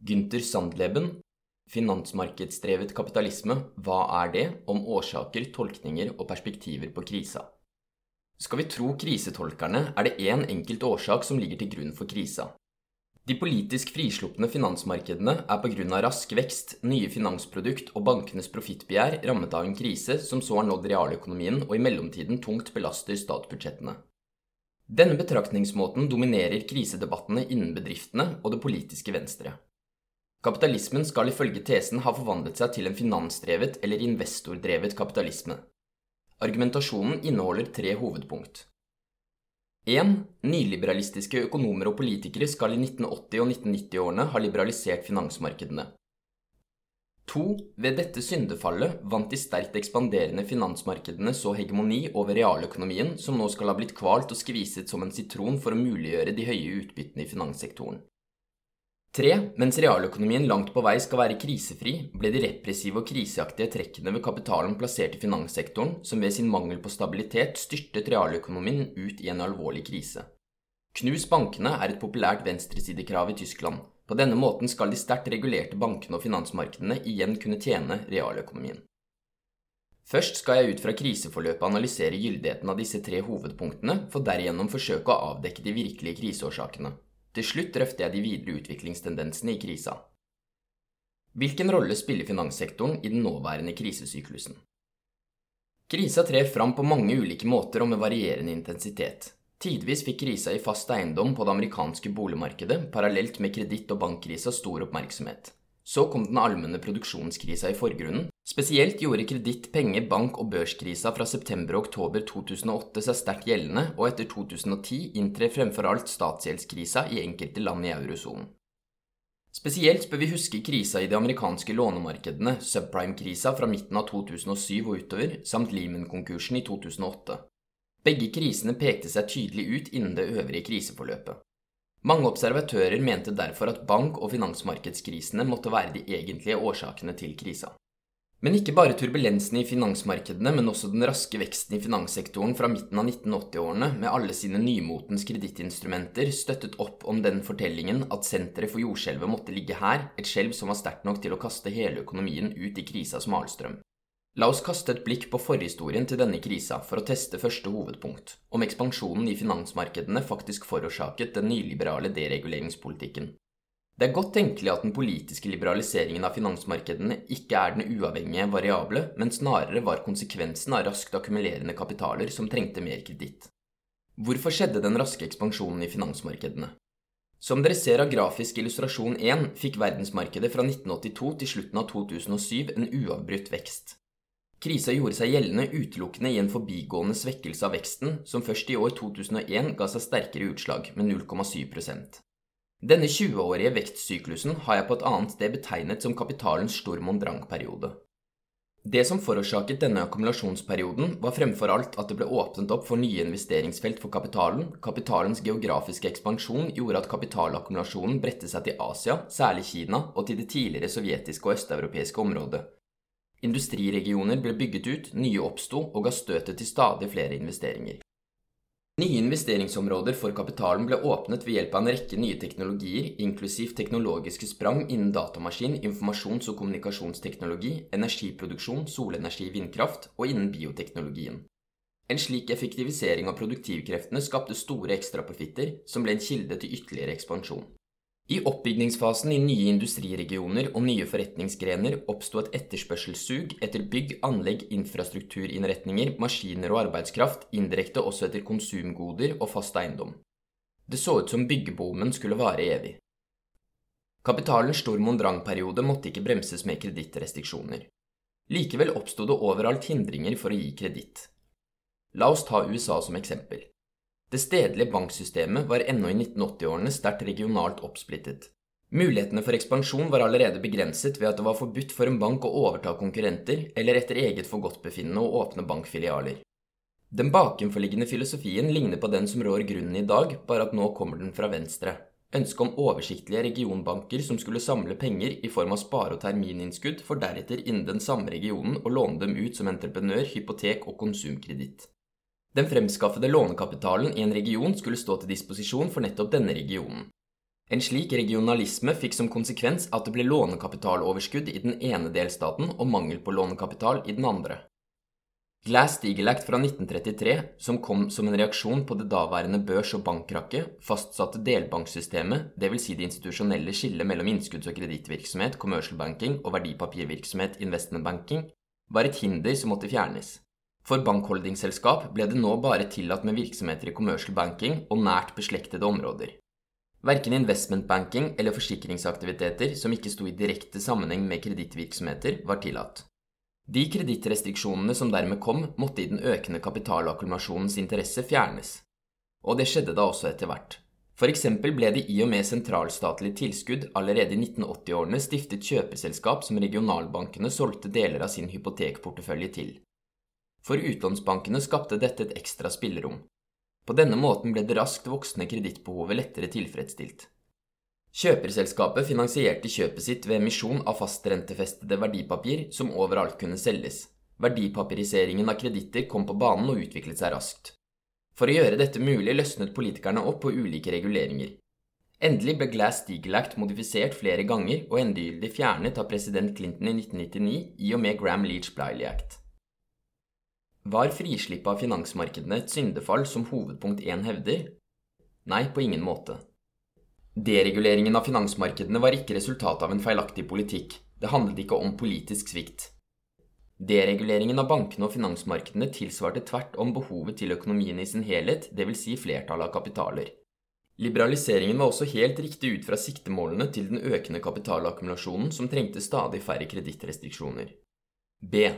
Gunther Sandleben, 'Finansmarkedsdrevet kapitalisme hva er det?' om årsaker, tolkninger og perspektiver på krisa. Skal vi tro krisetolkerne, er det én enkelt årsak som ligger til grunn for krisa. De politisk frislupne finansmarkedene er pga. rask vekst, nye finansprodukt og bankenes profittbegjær rammet av en krise som så har nådd realøkonomien og i mellomtiden tungt belaster statsbudsjettene. Denne betraktningsmåten dominerer krisedebattene innen bedriftene og det politiske venstre. Kapitalismen skal ifølge tesen ha forvandlet seg til en finansdrevet eller investordrevet kapitalisme. Argumentasjonen inneholder tre hovedpunkt. 1. Nyliberalistiske økonomer og politikere skal i 1980- og 1990-årene ha liberalisert finansmarkedene. 2. Ved dette syndefallet vant de sterkt ekspanderende finansmarkedene så hegemoni over realøkonomien som nå skal ha blitt kvalt og skviset som en sitron for å muliggjøre de høye utbyttene i finanssektoren. 3. Mens realøkonomien langt på vei skal være krisefri, ble de repressive og kriseaktige trekkene ved kapitalen plassert i finanssektoren, som ved sin mangel på stabilitet styrtet realøkonomien ut i en alvorlig krise. Knus bankene er et populært venstresidekrav i Tyskland. På denne måten skal de sterkt regulerte bankene og finansmarkedene igjen kunne tjene realøkonomien. Først skal jeg ut fra kriseforløpet analysere gyldigheten av disse tre hovedpunktene, for derigjennom forsøke å avdekke de virkelige kriseårsakene. Til slutt drøfter jeg de videre utviklingstendensene i krisa. Hvilken rolle spiller finanssektoren i den nåværende krisesyklusen? Krisa trer fram på mange ulike måter og med varierende intensitet. Tidvis fikk krisa i fast eiendom på det amerikanske boligmarkedet parallelt med kreditt- og bankkrisa stor oppmerksomhet. Så kom den allmenne produksjonskrisa i forgrunnen. Spesielt gjorde kreditt-, penge-, bank- og børskrisa fra september og oktober 2008 seg sterkt gjeldende, og etter 2010 inntrer fremfor alt statsgjeldskrisa i enkelte land i eurosonen. Spesielt bør vi huske krisa i de amerikanske lånemarkedene, subprime-krisa fra midten av 2007 og utover, samt Lehman-konkursen i 2008. Begge krisene pekte seg tydelig ut innen det øvrige kriseforløpet. Mange observatører mente derfor at bank- og finansmarkedskrisene måtte være de egentlige årsakene til krisa. Men ikke bare turbulensene i finansmarkedene, men også den raske veksten i finanssektoren fra midten av 1980-årene med alle sine nymotens kredittinstrumenter støttet opp om den fortellingen at senteret for jordskjelvet måtte ligge her, et skjelv som var sterkt nok til å kaste hele økonomien ut i krisas malstrøm. La oss kaste et blikk på forhistorien til denne krisa for å teste første hovedpunkt, om ekspansjonen i finansmarkedene faktisk forårsaket den nyliberale dereguleringspolitikken. Det er godt tenkelig at den politiske liberaliseringen av finansmarkedene ikke er den uavhengige variable, men snarere var konsekvensen av raskt akkumulerende kapitaler som trengte mer kreditt. Hvorfor skjedde den raske ekspansjonen i finansmarkedene? Som dere ser av grafisk illustrasjon 1, fikk verdensmarkedet fra 1982 til slutten av 2007 en uavbrutt vekst. Krisa gjorde seg gjeldende utelukkende i en forbigående svekkelse av veksten, som først i år 2001 ga seg sterkere utslag, med 0,7 Denne 20-årige vekstsyklusen har jeg på et annet sted betegnet som kapitalens Sturm Drang-periode. Det som forårsaket denne akkumulasjonsperioden, var fremfor alt at det ble åpnet opp for nye investeringsfelt for kapitalen, kapitalens geografiske ekspansjon gjorde at kapitalakkumulasjonen bredte seg til Asia, særlig Kina, og til det tidligere sovjetiske og østeuropeiske området, Industriregioner ble bygget ut, nye oppsto og ga støtet til stadig flere investeringer. Nye investeringsområder for kapitalen ble åpnet ved hjelp av en rekke nye teknologier, inklusiv teknologiske sprang innen datamaskin, informasjons- og kommunikasjonsteknologi, energiproduksjon, solenergi, vindkraft og innen bioteknologien. En slik effektivisering av produktivkreftene skapte store ekstraprofitter, som ble en kilde til ytterligere ekspansjon. I oppbyggingsfasen i nye industriregioner og nye forretningsgrener oppsto et etterspørselssug etter bygg, anlegg, infrastrukturinnretninger, maskiner og arbeidskraft, indirekte også etter konsumgoder og fast eiendom. Det så ut som byggeboomen skulle vare evig. Kapitalens Storm Drang-periode måtte ikke bremses med kredittrestriksjoner. Likevel oppsto det overalt hindringer for å gi kreditt. La oss ta USA som eksempel. Det stedlige banksystemet var ennå i 1980-årene sterkt regionalt oppsplittet. Mulighetene for ekspansjon var allerede begrenset ved at det var forbudt for en bank å overta konkurrenter eller etter eget forgodtbefinnende å åpne bankfilialer. Den bakenforliggende filosofien ligner på den som rår grunnen i dag, bare at nå kommer den fra venstre. Ønsket om oversiktlige regionbanker som skulle samle penger i form av spare- og termininnskudd, for deretter innen den samme regionen å låne dem ut som entreprenør, hypotek og konsumkreditt. Den fremskaffede lånekapitalen i en region skulle stå til disposisjon for nettopp denne regionen. En slik regionalisme fikk som konsekvens at det ble lånekapitaloverskudd i den ene delstaten og mangel på lånekapital i den andre. Glass-Steagall fra 1933, som kom som en reaksjon på det daværende børs- og bankkrakket, fastsatte delbanksystemet, dvs. Si det institusjonelle skillet mellom innskudds- og kredittvirksomhet, commercial banking, og verdipapirvirksomhet, investment banking, var et hinder som måtte fjernes. For bankholdingselskap ble det nå bare tillatt med virksomheter i commercial banking og nært beslektede områder. Verken investment banking eller forsikringsaktiviteter som ikke sto i direkte sammenheng med kredittvirksomheter, var tillatt. De kredittrestriksjonene som dermed kom, måtte i den økende kapitalakkumulasjonens interesse fjernes. Og det skjedde da også etter hvert. Eksempel ble det i og med sentralstatlig tilskudd allerede i 1980-årene stiftet kjøpeselskap som regionalbankene solgte deler av sin hypotekportefølje til. For utlånsbankene skapte dette et ekstra spillerom. På denne måten ble det raskt voksende kredittbehovet lettere tilfredsstilt. Kjøperselskapet finansierte kjøpet sitt ved emisjon av fastrentefestede verdipapir som overalt kunne selges. Verdipapiriseringen av kreditter kom på banen og utviklet seg raskt. For å gjøre dette mulig løsnet politikerne opp på ulike reguleringer. Endelig ble Glass-Steagall Act modifisert flere ganger og endegyldig fjernet av president Clinton i 1999 i og med Graham Leach-Bliley Act. Var frislippet av finansmarkedene et syndefall som hovedpunkt 1 hevder? Nei, på ingen måte. Dereguleringen av finansmarkedene var ikke resultatet av en feilaktig politikk, det handlet ikke om politisk svikt. Dereguleringen av bankene og finansmarkedene tilsvarte tvert om behovet til økonomien i sin helhet, dvs. Si flertallet av kapitaler. Liberaliseringen var også helt riktig ut fra siktemålene til den økende kapitalakkumulasjonen som trengte stadig færre kredittrestriksjoner. B.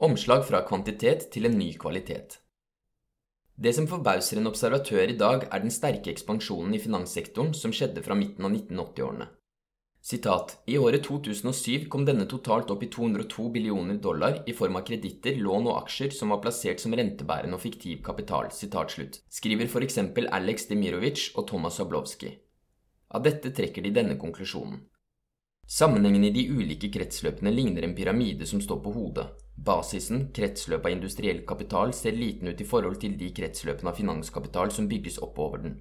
Omslag fra kvantitet til en ny kvalitet. Det som forbauser en observatør i dag, er den sterke ekspansjonen i finanssektoren som skjedde fra midten av 1980-årene. Sitat, I året 2007 kom denne totalt opp i 202 billioner dollar i form av kreditter, lån og aksjer som var plassert som rentebærende og fiktiv kapital, sitat slutt, skriver eksempel Alex Demirovic og Thomas Oblowski. Av dette trekker de denne konklusjonen. Sammenhengen i de ulike kretsløpene ligner en pyramide som står på hodet. Basisen, kretsløp av industriell kapital, ser liten ut i forhold til de kretsløpene av finanskapital som bygges oppover den.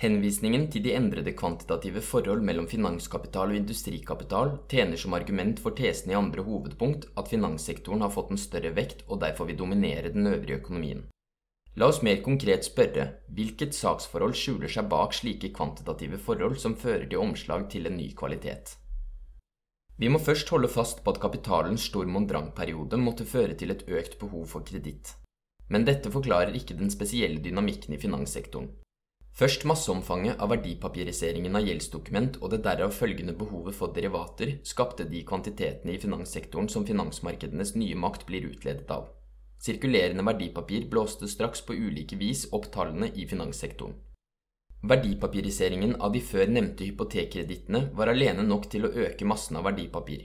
Henvisningen til de endrede kvantitative forhold mellom finanskapital og industrikapital tjener som argument for tesen i andre hovedpunkt at finanssektoren har fått en større vekt og derfor vil dominere den øvrige økonomien. La oss mer konkret spørre hvilket saksforhold skjuler seg bak slike kvantitative forhold som fører til omslag til en ny kvalitet. Vi må først holde fast på at kapitalens Storm og Drang-periode måtte føre til et økt behov for kreditt. Men dette forklarer ikke den spesielle dynamikken i finanssektoren. Først masseomfanget av verdipapiriseringen av gjeldsdokument og det derav følgende behovet for derivater skapte de kvantitetene i finanssektoren som finansmarkedenes nye makt blir utledet av. Sirkulerende verdipapir blåste straks på ulike vis opp tallene i finanssektoren. Verdipapiriseringen av de før nevnte hypotekkredittene var alene nok til å øke massen av verdipapir.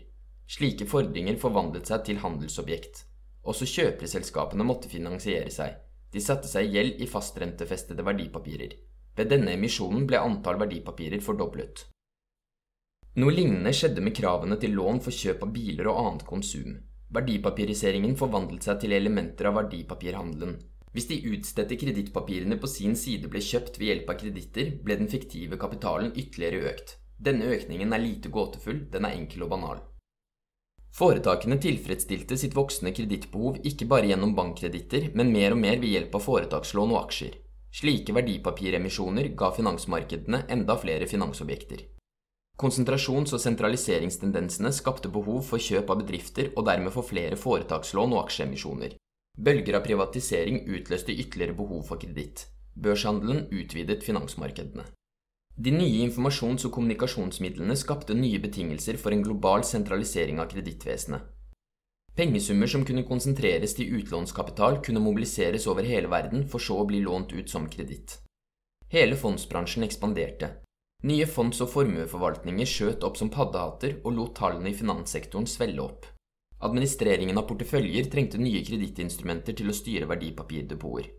Slike fordringer forvandlet seg til handelsobjekt. Også kjøperselskapene måtte finansiere seg. De satte seg i gjeld i fastrentefestede verdipapirer. Ved denne emisjonen ble antall verdipapirer fordoblet. Noe lignende skjedde med kravene til lån for kjøp av biler og annet konsum. Verdipapiriseringen forvandlet seg til elementer av verdipapirhandelen, hvis de utstedte kredittpapirene på sin side ble kjøpt ved hjelp av kreditter, ble den fiktive kapitalen ytterligere økt. Denne økningen er lite gåtefull, den er enkel og banal. Foretakene tilfredsstilte sitt voksende kredittbehov ikke bare gjennom bankkreditter, men mer og mer ved hjelp av foretakslån og aksjer. Slike verdipapiremisjoner ga finansmarkedene enda flere finansobjekter. Konsentrasjons- og sentraliseringstendensene skapte behov for kjøp av bedrifter og dermed for flere foretakslån og aksjeemisjoner. Bølger av privatisering utløste ytterligere behov for kreditt. Børshandelen utvidet finansmarkedene. De nye informasjons- og kommunikasjonsmidlene skapte nye betingelser for en global sentralisering av kredittvesenet. Pengesummer som kunne konsentreres til utlånskapital, kunne mobiliseres over hele verden for så å bli lånt ut som kreditt. Hele fondsbransjen ekspanderte. Nye fonds- og formueforvaltninger skjøt opp som paddehatter og lot tallene i finanssektoren svelle opp. Administreringen av porteføljer trengte nye kredittinstrumenter til å styre verdipapirdepoter.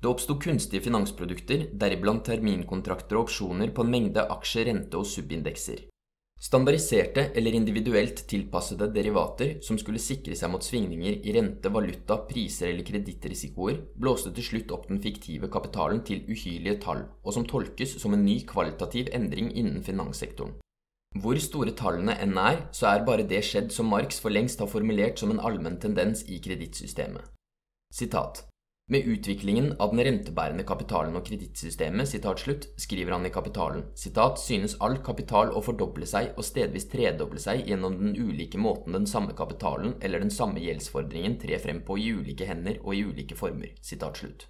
Det oppsto kunstige finansprodukter, deriblant terminkontrakter og opsjoner på en mengde aksjer, rente og subindekser. Standardiserte eller individuelt tilpassede derivater som skulle sikre seg mot svingninger i rente, valuta, priser eller kredittrisikoer, blåste til slutt opp den fiktive kapitalen til uhyrlige tall, og som tolkes som en ny kvalitativ endring innen finanssektoren. Hvor store tallene enn er, så er bare det skjedd som Marx for lengst har formulert som en allmenn tendens i kredittsystemet. Sitat. Med utviklingen av den rentebærende kapitalen og kredittsystemet, skriver han i Kapitalen, sitat, synes all kapital å fordoble seg og stedvis tredoble seg gjennom den ulike måten den samme kapitalen eller den samme gjeldsfordringen trer frem på i ulike hender og i ulike former. Sitat slutt.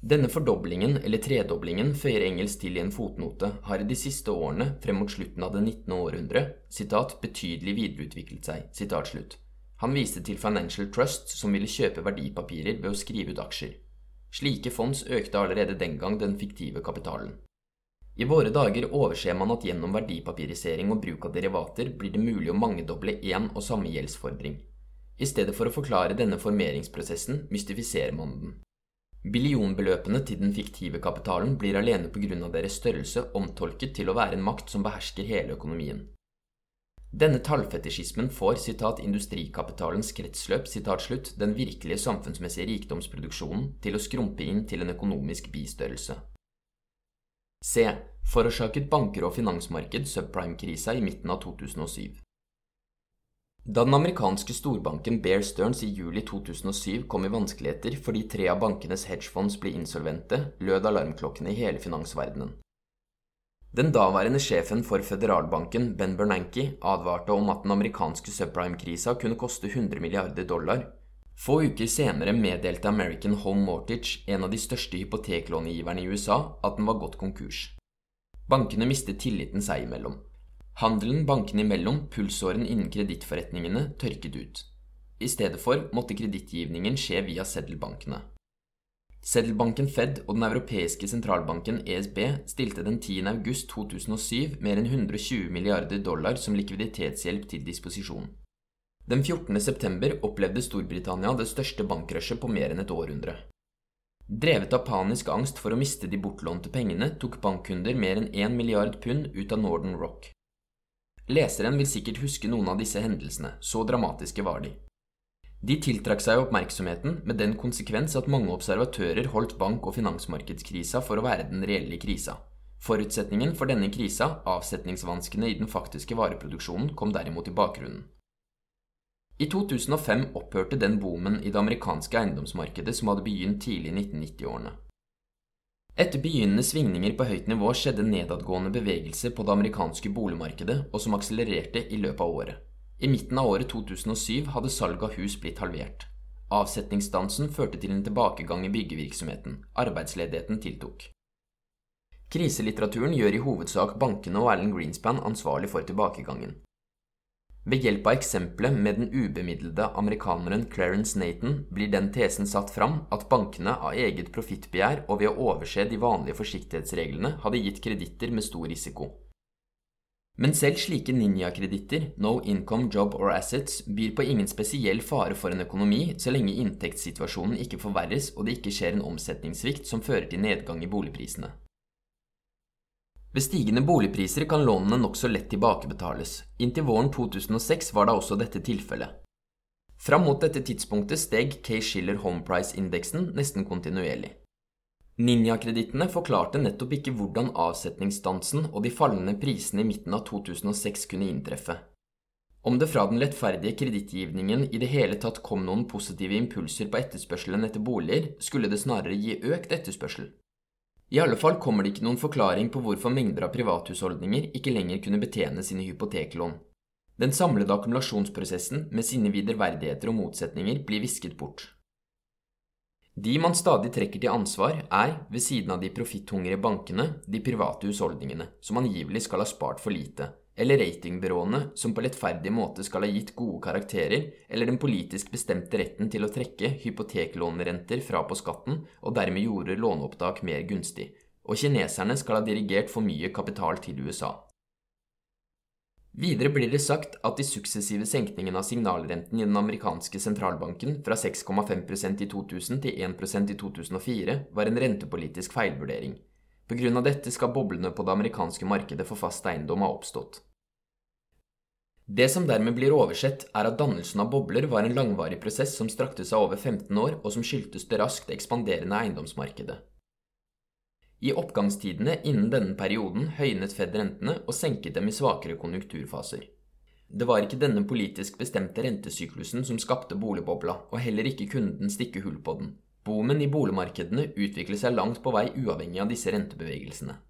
Denne fordoblingen, eller tredoblingen, føyer Engels til i en fotnote, har i de siste årene, frem mot slutten av det 19. århundre, sitat, betydelig videreutviklet seg. Sitat slutt. Han viste til Financial Trust, som ville kjøpe verdipapirer ved å skrive ut aksjer. Slike fonds økte allerede den gang den fiktive kapitalen. I våre dager overser man at gjennom verdipapirisering og bruk av derivater blir det mulig å mangedoble én og samme gjeldsfordring. I stedet for å forklare denne formeringsprosessen, mystifiserer man den. Billionbeløpene til den fiktive kapitalen blir alene av deres størrelse omtolket til å være en makt som behersker hele økonomien. Denne tallfetisjismen får citat, 'industrikapitalens kretsløp' citat, slutt, den virkelige samfunnsmessige rikdomsproduksjonen til å skrumpe inn til en økonomisk bistørrelse. C. Forårsaket banker og finansmarked subprime-krisa i midten av 2007. Da den amerikanske storbanken Bear Stearns i juli 2007 kom i vanskeligheter fordi tre av bankenes hedgefonds ble insolvente, lød alarmklokkene i hele finansverdenen. Den daværende sjefen for føderalbanken, Ben Bernanke, advarte om at den amerikanske subprime-krisa kunne koste 100 milliarder dollar. Få uker senere meddelte American Home Mortgage, en av de største hypoteklångiverne i USA, at den var gått konkurs. Bankene mistet tilliten seg imellom. Handelen bankene imellom, pulsåren innen kredittforretningene, tørket ut. I stedet for måtte kredittgivningen skje via seddelbankene. Seddelbanken Fed og den europeiske sentralbanken ESB stilte den 10. august 2007 mer enn 120 milliarder dollar som likviditetshjelp til disposisjon. Den 14. september opplevde Storbritannia det største bankrushet på mer enn et århundre. Drevet av panisk angst for å miste de bortlånte pengene, tok bankkunder mer enn 1 milliard pund ut av Northern Rock. Leseren vil sikkert huske noen av disse hendelsene, så dramatiske var de. De tiltrakk seg oppmerksomheten med den konsekvens at mange observatører holdt bank- og finansmarkedskrisa for å være den reelle krisa. Forutsetningen for denne krisa, avsetningsvanskene i den faktiske vareproduksjonen, kom derimot i bakgrunnen. I 2005 opphørte den boomen i det amerikanske eiendomsmarkedet som hadde begynt tidlig i 1990-årene. Etter begynnende svingninger på høyt nivå skjedde nedadgående bevegelse på det amerikanske boligmarkedet, og som akselererte i løpet av året. I midten av året 2007 hadde salget av hus blitt halvert. Avsetningsstansen førte til en tilbakegang i byggevirksomheten. Arbeidsledigheten tiltok. Kriselitteraturen gjør i hovedsak bankene og Alan Greenspan ansvarlig for tilbakegangen. Ved hjelp av eksempelet med den ubemidlede amerikaneren Clarence Nathan blir den tesen satt fram at bankene av eget profittbegjær og ved å overse de vanlige forsiktighetsreglene hadde gitt kreditter med stor risiko. Men selv slike ninja-kreditter, no income job or assets, byr på ingen spesiell fare for en økonomi så lenge inntektssituasjonen ikke forverres og det ikke skjer en omsetningssvikt som fører til nedgang i boligprisene. Ved stigende boligpriser kan lånene nokså lett tilbakebetales. Inntil våren 2006 var da også dette tilfellet. Fram mot dette tidspunktet steg K-Schiller Home Price-indeksen nesten kontinuerlig. Ninja-kredittene forklarte nettopp ikke hvordan avsetningsstansen og de fallende prisene i midten av 2006 kunne inntreffe. Om det fra den lettferdige kredittgivningen i det hele tatt kom noen positive impulser på etterspørselen etter boliger, skulle det snarere gi økt etterspørsel. I alle fall kommer det ikke noen forklaring på hvorfor mengder av privathusholdninger ikke lenger kunne betjene sine hypoteklån. Den samlede akkumulasjonsprosessen med sine viderverdigheter og motsetninger blir visket bort. De man stadig trekker til ansvar, er, ved siden av de profitthungrige bankene, de private husholdningene, som angivelig skal ha spart for lite, eller ratingbyråene, som på lettferdig måte skal ha gitt gode karakterer, eller den politisk bestemte retten til å trekke hypoteklånerenter fra på skatten, og dermed gjorde låneopptak mer gunstig, og kineserne skal ha dirigert for mye kapital til USA. Videre blir det sagt at de suksessive senkningene av signalrenten i den amerikanske sentralbanken fra 6,5% i 2000 til 1% i 2004 var en rentepolitisk feilvurdering. På grunn av dette skal boblene på det amerikanske markedet for fast eiendom ha oppstått. Det som dermed blir oversett, er at dannelsen av bobler var en langvarig prosess som strakte seg over 15 år, og som skyldtes det raskt ekspanderende eiendomsmarkedet. I oppgangstidene innen denne perioden høynet Fed rentene og senket dem i svakere konjunkturfaser. Det var ikke denne politisk bestemte rentesyklusen som skapte boligbobla, og heller ikke kunne den stikke hull på den. Boomen i boligmarkedene utviklet seg langt på vei uavhengig av disse rentebevegelsene.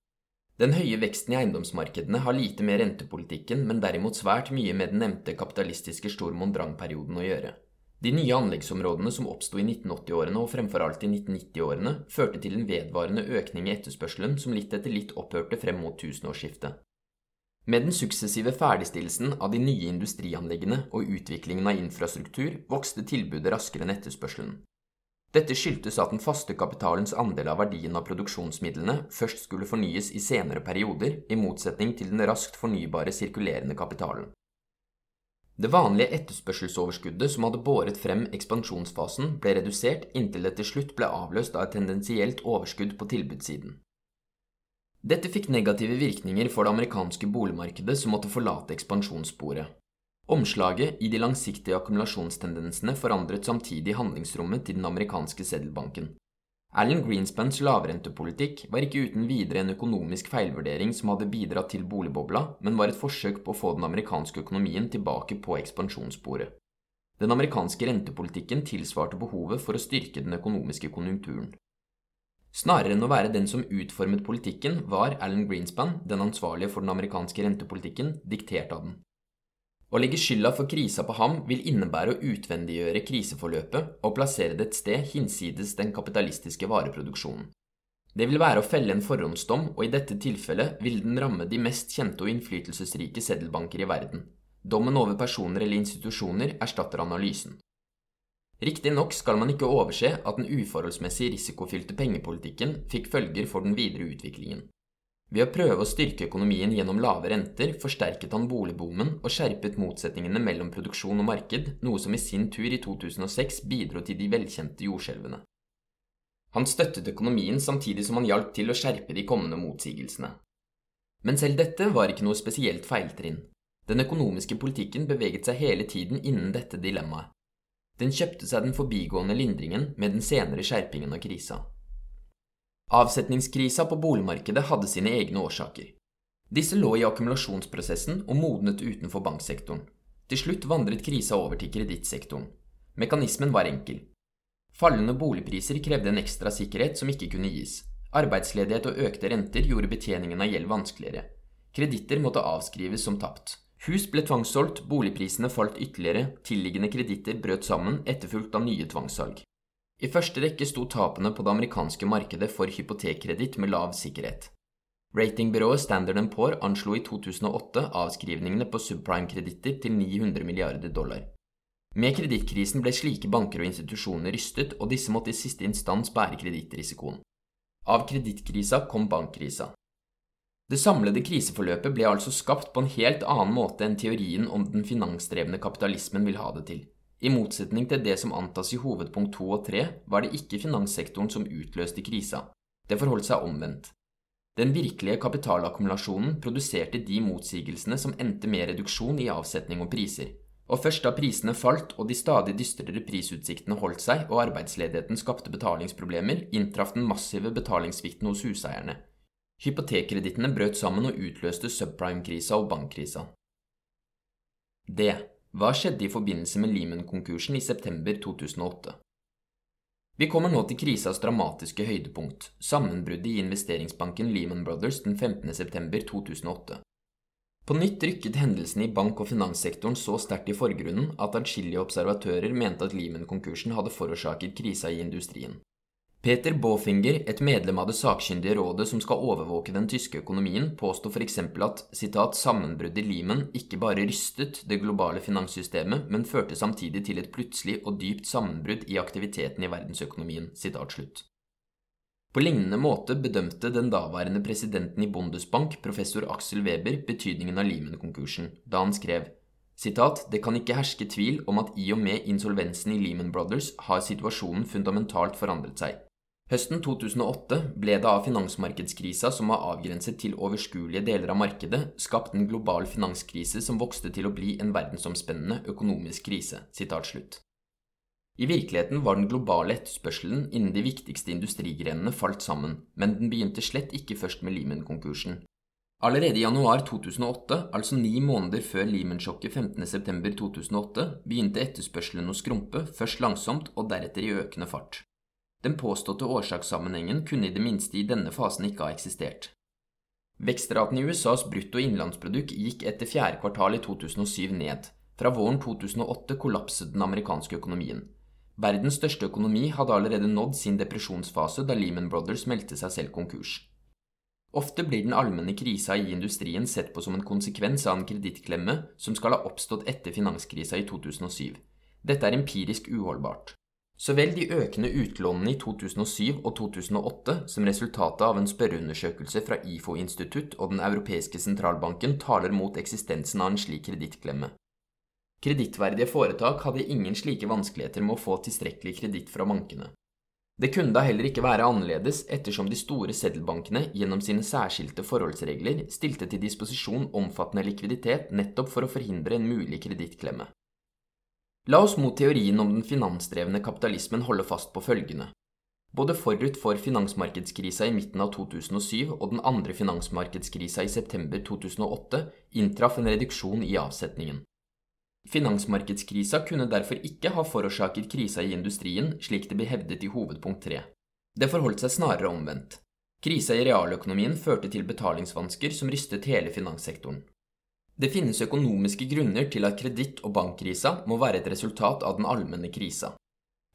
Den høye veksten i eiendomsmarkedene har lite med rentepolitikken, men derimot svært mye med den nevnte kapitalistiske Stormont-Drang-perioden å gjøre. De nye anleggsområdene som oppsto i 1980-årene og fremfor alt i 1990-årene, førte til en vedvarende økning i etterspørselen som litt etter litt opphørte frem mot tusenårsskiftet. Med den suksessive ferdigstillelsen av de nye industrianleggene og utviklingen av infrastruktur vokste tilbudet raskere enn etterspørselen. Dette skyldtes at den faste kapitalens andel av verdien av produksjonsmidlene først skulle fornyes i senere perioder, i motsetning til den raskt fornybare sirkulerende kapitalen. Det vanlige etterspørselsoverskuddet som hadde båret frem ekspansjonsfasen, ble redusert inntil det til slutt ble avløst av et tendensielt overskudd på tilbudssiden. Dette fikk negative virkninger for det amerikanske boligmarkedet som måtte forlate ekspansjonssporet. Omslaget i de langsiktige akkumulasjonstendensene forandret samtidig handlingsrommet til den amerikanske seddelbanken. Alan Greenspans lavrentepolitikk var ikke uten videre en økonomisk feilvurdering som hadde bidratt til boligbobla, men var et forsøk på å få den amerikanske økonomien tilbake på ekspansjonssporet. Den amerikanske rentepolitikken tilsvarte behovet for å styrke den økonomiske konjunkturen. Snarere enn å være den som utformet politikken, var Alan Greenspan, den ansvarlige for den amerikanske rentepolitikken, diktert av den. Å legge skylda for krisa på ham vil innebære å utvendiggjøre kriseforløpet og plassere det et sted hinsides den kapitalistiske vareproduksjonen. Det vil være å felle en forhåndsdom, og i dette tilfellet vil den ramme de mest kjente og innflytelsesrike seddelbanker i verden. Dommen over personer eller institusjoner erstatter analysen. Riktignok skal man ikke overse at den uforholdsmessig risikofylte pengepolitikken fikk følger for den videre utviklingen. Ved å prøve å styrke økonomien gjennom lave renter forsterket han boligboomen og skjerpet motsetningene mellom produksjon og marked, noe som i sin tur i 2006 bidro til de velkjente jordskjelvene. Han støttet økonomien samtidig som han hjalp til å skjerpe de kommende motsigelsene. Men selv dette var ikke noe spesielt feiltrinn. Den økonomiske politikken beveget seg hele tiden innen dette dilemmaet. Den kjøpte seg den forbigående lindringen med den senere skjerpingen av krisa. Avsetningskrisa på boligmarkedet hadde sine egne årsaker. Disse lå i akkumulasjonsprosessen og modnet utenfor banksektoren. Til slutt vandret krisa over til kredittsektoren. Mekanismen var enkel. Fallende boligpriser krevde en ekstra sikkerhet som ikke kunne gis. Arbeidsledighet og økte renter gjorde betjeningen av gjeld vanskeligere. Kreditter måtte avskrives som tapt. Hus ble tvangssolgt, boligprisene falt ytterligere, tilliggende kreditter brøt sammen, etterfulgt av nye tvangssalg. I første rekke sto tapene på det amerikanske markedet for hypotekkreditt med lav sikkerhet. Ratingbyrået Standard Poor anslo i 2008 avskrivningene på subprime-kreditter til 900 milliarder dollar. Med kredittkrisen ble slike banker og institusjoner rystet, og disse måtte i siste instans bære kredittrisikoen. Av kredittkrisa kom bankkrisa. Det samlede kriseforløpet ble altså skapt på en helt annen måte enn teorien om den finansdrevne kapitalismen vil ha det til. I motsetning til det som antas i hovedpunkt 2 og 3, var det ikke finanssektoren som utløste krisa. Det forholdt seg omvendt. Den virkelige kapitalakkumulasjonen produserte de motsigelsene som endte med reduksjon i avsetning og priser. Og først da prisene falt og de stadig dystrere prisutsiktene holdt seg og arbeidsledigheten skapte betalingsproblemer, inntraff den massive betalingssvikten hos huseierne. Hypotekkredittene brøt sammen og utløste subprime-krisa og bankkrisa. Det hva skjedde i forbindelse med Lehman-konkursen i september 2008? Vi kommer nå til krisas dramatiske høydepunkt, sammenbruddet i investeringsbanken Lehman Brothers den 15. september 2008. På nytt rykket hendelsene i bank- og finanssektoren så sterkt i forgrunnen at adskillige observatører mente at Lehman-konkursen hadde forårsaket krisa i industrien. Peter Bofinger, et medlem av det sakkyndige rådet som skal overvåke den tyske økonomien, påsto f.eks. at citat, sammenbruddet i Lehman ikke bare rystet det globale finanssystemet, men førte samtidig til et plutselig og dypt sammenbrudd i aktiviteten i verdensøkonomien. Citat, slutt. På lignende måte bedømte den daværende presidenten i Bundesbank, professor Axel Weber, betydningen av Lehman-konkursen, da han skrev Sitat, det kan ikke herske tvil om at i og med insolvensen i Lehman Brothers har situasjonen fundamentalt forandret seg. Høsten 2008 ble det av finansmarkedskrisa som var avgrenset til overskuelige deler av markedet, skapt en global finanskrise som vokste til å bli en verdensomspennende økonomisk krise. I virkeligheten var den globale etterspørselen innen de viktigste industrigrenene falt sammen, men den begynte slett ikke først med Lehman-konkursen. Allerede i januar 2008, altså ni måneder før Lehman-sjokket 15.9.2008, begynte etterspørselen å skrumpe, først langsomt og deretter i økende fart. Den påståtte årsakssammenhengen kunne i det minste i denne fasen ikke ha eksistert. Vekstraten i USAs brutto innenlandsprodukt gikk etter fjerde kvartal i 2007 ned. Fra våren 2008 kollapset den amerikanske økonomien. Verdens største økonomi hadde allerede nådd sin depresjonsfase da Lehman Brothers meldte seg selv konkurs. Ofte blir den allmenne krisa i industrien sett på som en konsekvens av en kredittklemme som skal ha oppstått etter finanskrisa i 2007. Dette er empirisk uholdbart. Så vel de økende utlånene i 2007 og 2008 som resultatet av en spørreundersøkelse fra IFO institutt og Den europeiske sentralbanken taler mot eksistensen av en slik kredittklemme. Kredittverdige foretak hadde ingen slike vanskeligheter med å få tilstrekkelig kreditt fra bankene. Det kunne da heller ikke være annerledes ettersom de store seddelbankene gjennom sine særskilte forholdsregler stilte til disposisjon omfattende likviditet nettopp for å forhindre en mulig kredittklemme. La oss mot teorien om den finansdrevne kapitalismen holde fast på følgende. Både forut for finansmarkedskrisa i midten av 2007 og den andre finansmarkedskrisa i september 2008 inntraff en reduksjon i avsetningen. Finansmarkedskrisa kunne derfor ikke ha forårsaket krisa i industrien, slik det blir hevdet i hovedpunkt 3. Det forholdt seg snarere omvendt. Krisa i realøkonomien førte til betalingsvansker som rystet hele finanssektoren. Det finnes økonomiske grunner til at kreditt- og bankkrisa må være et resultat av den allmenne krisa.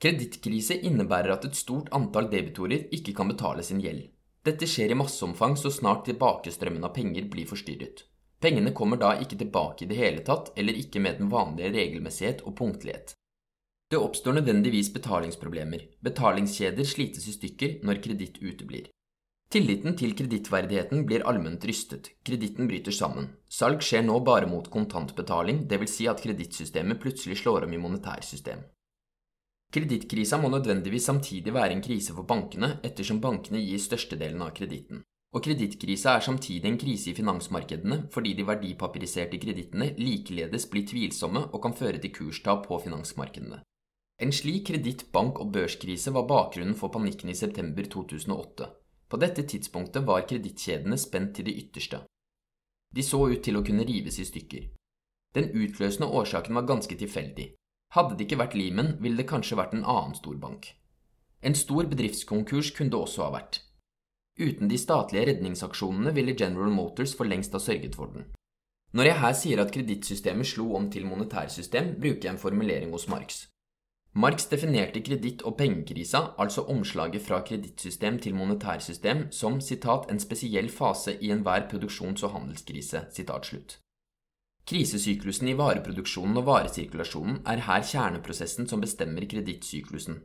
Kredittkrise innebærer at et stort antall debitorer ikke kan betale sin gjeld. Dette skjer i masseomfang så snart tilbakestrømmen av penger blir forstyrret. Pengene kommer da ikke tilbake i det hele tatt, eller ikke med den vanlige regelmessighet og punktlighet. Det oppstår nødvendigvis betalingsproblemer. Betalingskjeder slites i stykker når kreditt uteblir. Tilliten til kredittverdigheten blir allment rystet. Kreditten bryter sammen. Salg skjer nå bare mot kontantbetaling, dvs. Si at kredittsystemet plutselig slår om i monetærsystem. Kredittkrisa må nødvendigvis samtidig være en krise for bankene, ettersom bankene gir størstedelen av kreditten. Og kredittkrisa er samtidig en krise i finansmarkedene fordi de verdipapiriserte kredittene likeledes blir tvilsomme og kan føre til kurstap på finansmarkedene. En slik kreditt-, bank- og børskrise var bakgrunnen for panikken i september 2008. På dette tidspunktet var kredittkjedene spent til det ytterste. De så ut til å kunne rives i stykker. Den utløsende årsaken var ganske tilfeldig. Hadde det ikke vært Lehman, ville det kanskje vært en annen storbank. En stor bedriftskonkurs kunne det også ha vært. Uten de statlige redningsaksjonene ville General Motors for lengst ha sørget for den. Når jeg her sier at kredittsystemet slo om til monetærsystem, bruker jeg en formulering hos Marx. Marx definerte kreditt- og pengekrisa, altså omslaget fra kredittsystem til monetærsystem, som citat, en spesiell fase i enhver produksjons- og handelskrise. Citat. Krisesyklusen i vareproduksjonen og varesirkulasjonen er her kjerneprosessen som bestemmer kredittsyklusen.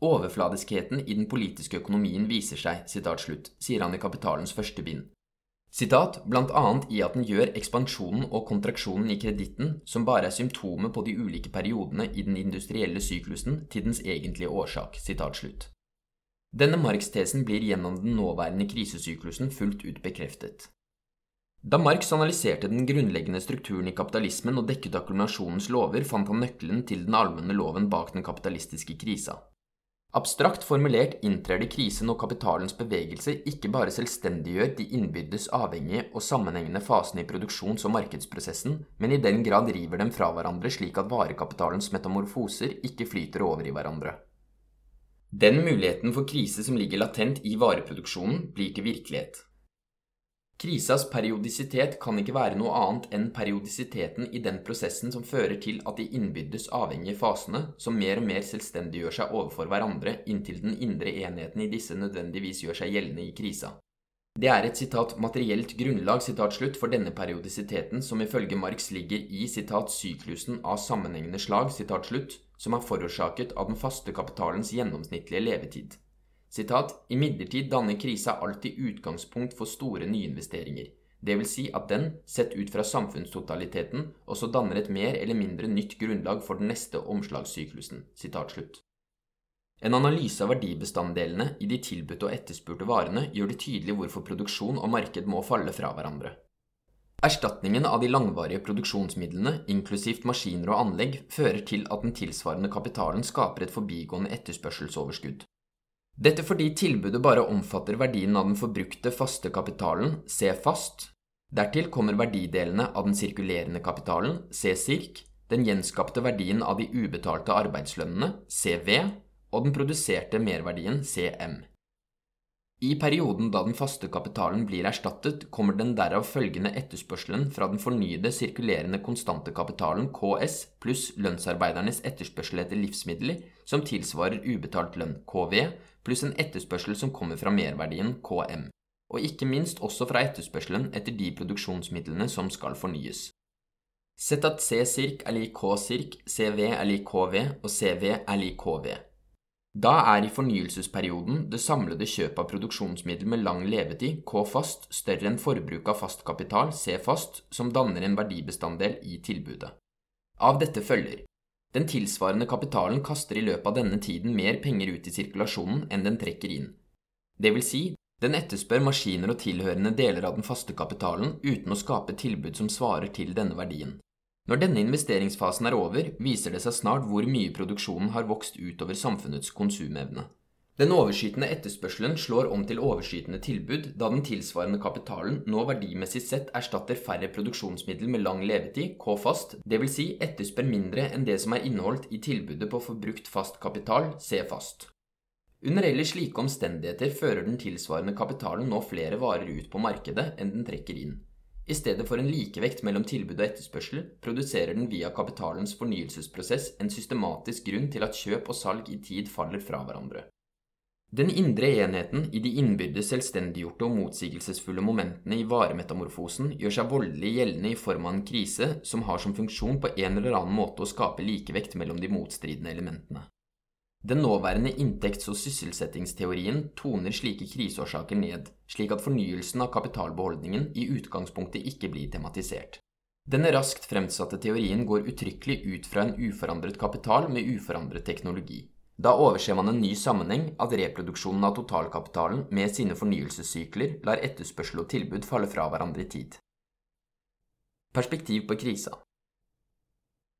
Overfladiskheten i den politiske økonomien viser seg, slutt, sier han i Kapitalens første bind. Sitat, blant annet i at den gjør ekspansjonen og kontraksjonen i kreditten, som bare er symptomet på de ulike periodene i den industrielle syklusen, til dens egentlige årsak. slutt. Denne Marx-tesen blir gjennom den nåværende krisesyklusen fullt ut bekreftet. Da Marx analyserte den grunnleggende strukturen i kapitalismen og dekket akkumulasjonens lover, fant han nøkkelen til den allmenne loven bak den kapitalistiske krisa. Abstrakt formulert inntrer det krise når kapitalens bevegelse ikke bare selvstendiggjør de innbyrdes avhengige og sammenhengende fasene i produksjons- og markedsprosessen, men i den grad river dem fra hverandre slik at varekapitalens metamorfoser ikke flyter over i hverandre. Den muligheten for krise som ligger latent i vareproduksjonen, blir til virkelighet. Krisas periodisitet kan ikke være noe annet enn periodisiteten i den prosessen som fører til at de innbyrdes avhengige fasene, som mer og mer selvstendiggjør seg overfor hverandre inntil den indre enheten i disse nødvendigvis gjør seg gjeldende i krisa. Det er et sitat materielt grunnlag sitat slutt, for denne periodisiteten som ifølge Marx ligger i sitat syklusen av sammenhengende slag sitat slutt, som er forårsaket av den faste kapitalens gjennomsnittlige levetid. Sitat, Imidlertid danner krisa alltid utgangspunkt for store nyinvesteringer. Vil si at den, sett ut fra samfunnstotaliteten, også danner et mer eller mindre nytt grunnlag for den neste omslagssyklusen. En analyse av verdibestanddelene i de tilbudte og etterspurte varene gjør det tydelig hvorfor produksjon og marked må falle fra hverandre. Erstatningen av de langvarige produksjonsmidlene, inklusivt maskiner og anlegg, fører til at den tilsvarende kapitalen skaper et forbigående etterspørselsoverskudd. Dette fordi tilbudet bare omfatter verdien av den forbrukte faste kapitalen, C fast. Dertil kommer verdidelene av den sirkulerende kapitalen, C sirk, den gjenskapte verdien av de ubetalte arbeidslønnene, CV, og den produserte merverdien, CM. I perioden da den faste kapitalen blir erstattet, kommer den derav følgende etterspørselen fra den fornyede sirkulerende konstante kapitalen KS pluss lønnsarbeidernes etterspørsel etter livsmidler, som tilsvarer ubetalt lønn KV, pluss en etterspørsel som kommer fra merverdien KM. Og ikke minst også fra etterspørselen etter de produksjonsmidlene som skal fornyes. Sett at C-sirk er lik K-sirk, CV er lik KV og CV er lik KV. Da er i fornyelsesperioden det samlede kjøpet av produksjonsmiddel med lang levetid, K fast, større enn forbruk av fast kapital, C fast, som danner en verdibestanddel i tilbudet. Av dette følger den tilsvarende kapitalen kaster i løpet av denne tiden mer penger ut i sirkulasjonen enn den trekker inn. Det vil si, den etterspør maskiner og tilhørende deler av den faste kapitalen uten å skape tilbud som svarer til denne verdien. Når denne investeringsfasen er over, viser det seg snart hvor mye produksjonen har vokst utover samfunnets konsumevne. Den overskytende etterspørselen slår om til overskytende tilbud, da den tilsvarende kapitalen nå verdimessig sett erstatter færre produksjonsmiddel med lang levetid, K-fast, dvs. Si etterspør mindre enn det som er inneholdt i tilbudet på forbrukt fast kapital, C-fast. Under ellers slike omstendigheter fører den tilsvarende kapitalen nå flere varer ut på markedet enn den trekker inn. I stedet for en likevekt mellom tilbud og etterspørsel, produserer den via kapitalens fornyelsesprosess en systematisk grunn til at kjøp og salg i tid faller fra hverandre. Den indre enheten i de innbyrdes selvstendiggjorte og motsigelsesfulle momentene i varemetamorfosen gjør seg voldelig gjeldende i form av en krise som har som funksjon på en eller annen måte å skape likevekt mellom de motstridende elementene. Den nåværende inntekts- og sysselsettingsteorien toner slike kriseårsaker ned, slik at fornyelsen av kapitalbeholdningen i utgangspunktet ikke blir tematisert. Denne raskt fremsatte teorien går uttrykkelig ut fra en uforandret kapital med uforandret teknologi. Da overser man en ny sammenheng at reproduksjonen av totalkapitalen med sine fornyelsessykler lar etterspørsel og tilbud falle fra hverandre i tid. Perspektiv på krisa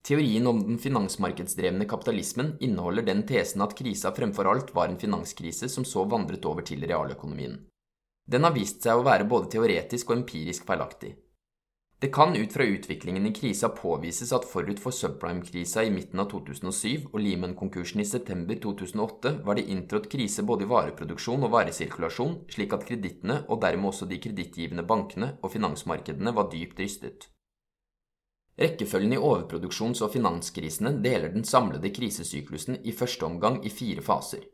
Teorien om den finansmarkedsdrevne kapitalismen inneholder den tesen at krisa fremfor alt var en finanskrise som så vandret over til realøkonomien. Den har vist seg å være både teoretisk og empirisk feilaktig. Det kan ut fra utviklingen i krisa påvises at forut for subprime-krisa i midten av 2007 og Lehman-konkursen i september 2008 var det inntrådt krise både i vareproduksjon og varesirkulasjon, slik at kredittene, og dermed også de kredittgivende bankene og finansmarkedene, var dypt rystet. Rekkefølgen i overproduksjons- og finanskrisene deler den samlede krisesyklusen i første omgang i fire faser.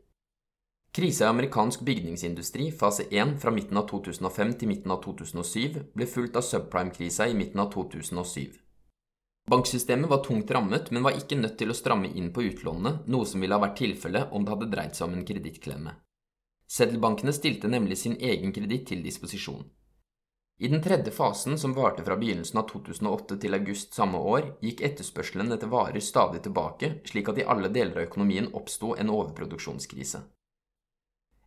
Krisa i amerikansk bygningsindustri, fase 1 fra midten av 2005 til midten av 2007, ble fulgt av subprime-krisa i midten av 2007. Banksystemet var tungt rammet, men var ikke nødt til å stramme inn på utlånene, noe som ville ha vært tilfellet om det hadde dreid seg om en kredittklemme. Seddelbankene stilte nemlig sin egen kreditt til disposisjon. I den tredje fasen, som varte fra begynnelsen av 2008 til august samme år, gikk etterspørselen etter varer stadig tilbake, slik at i alle deler av økonomien oppsto en overproduksjonskrise.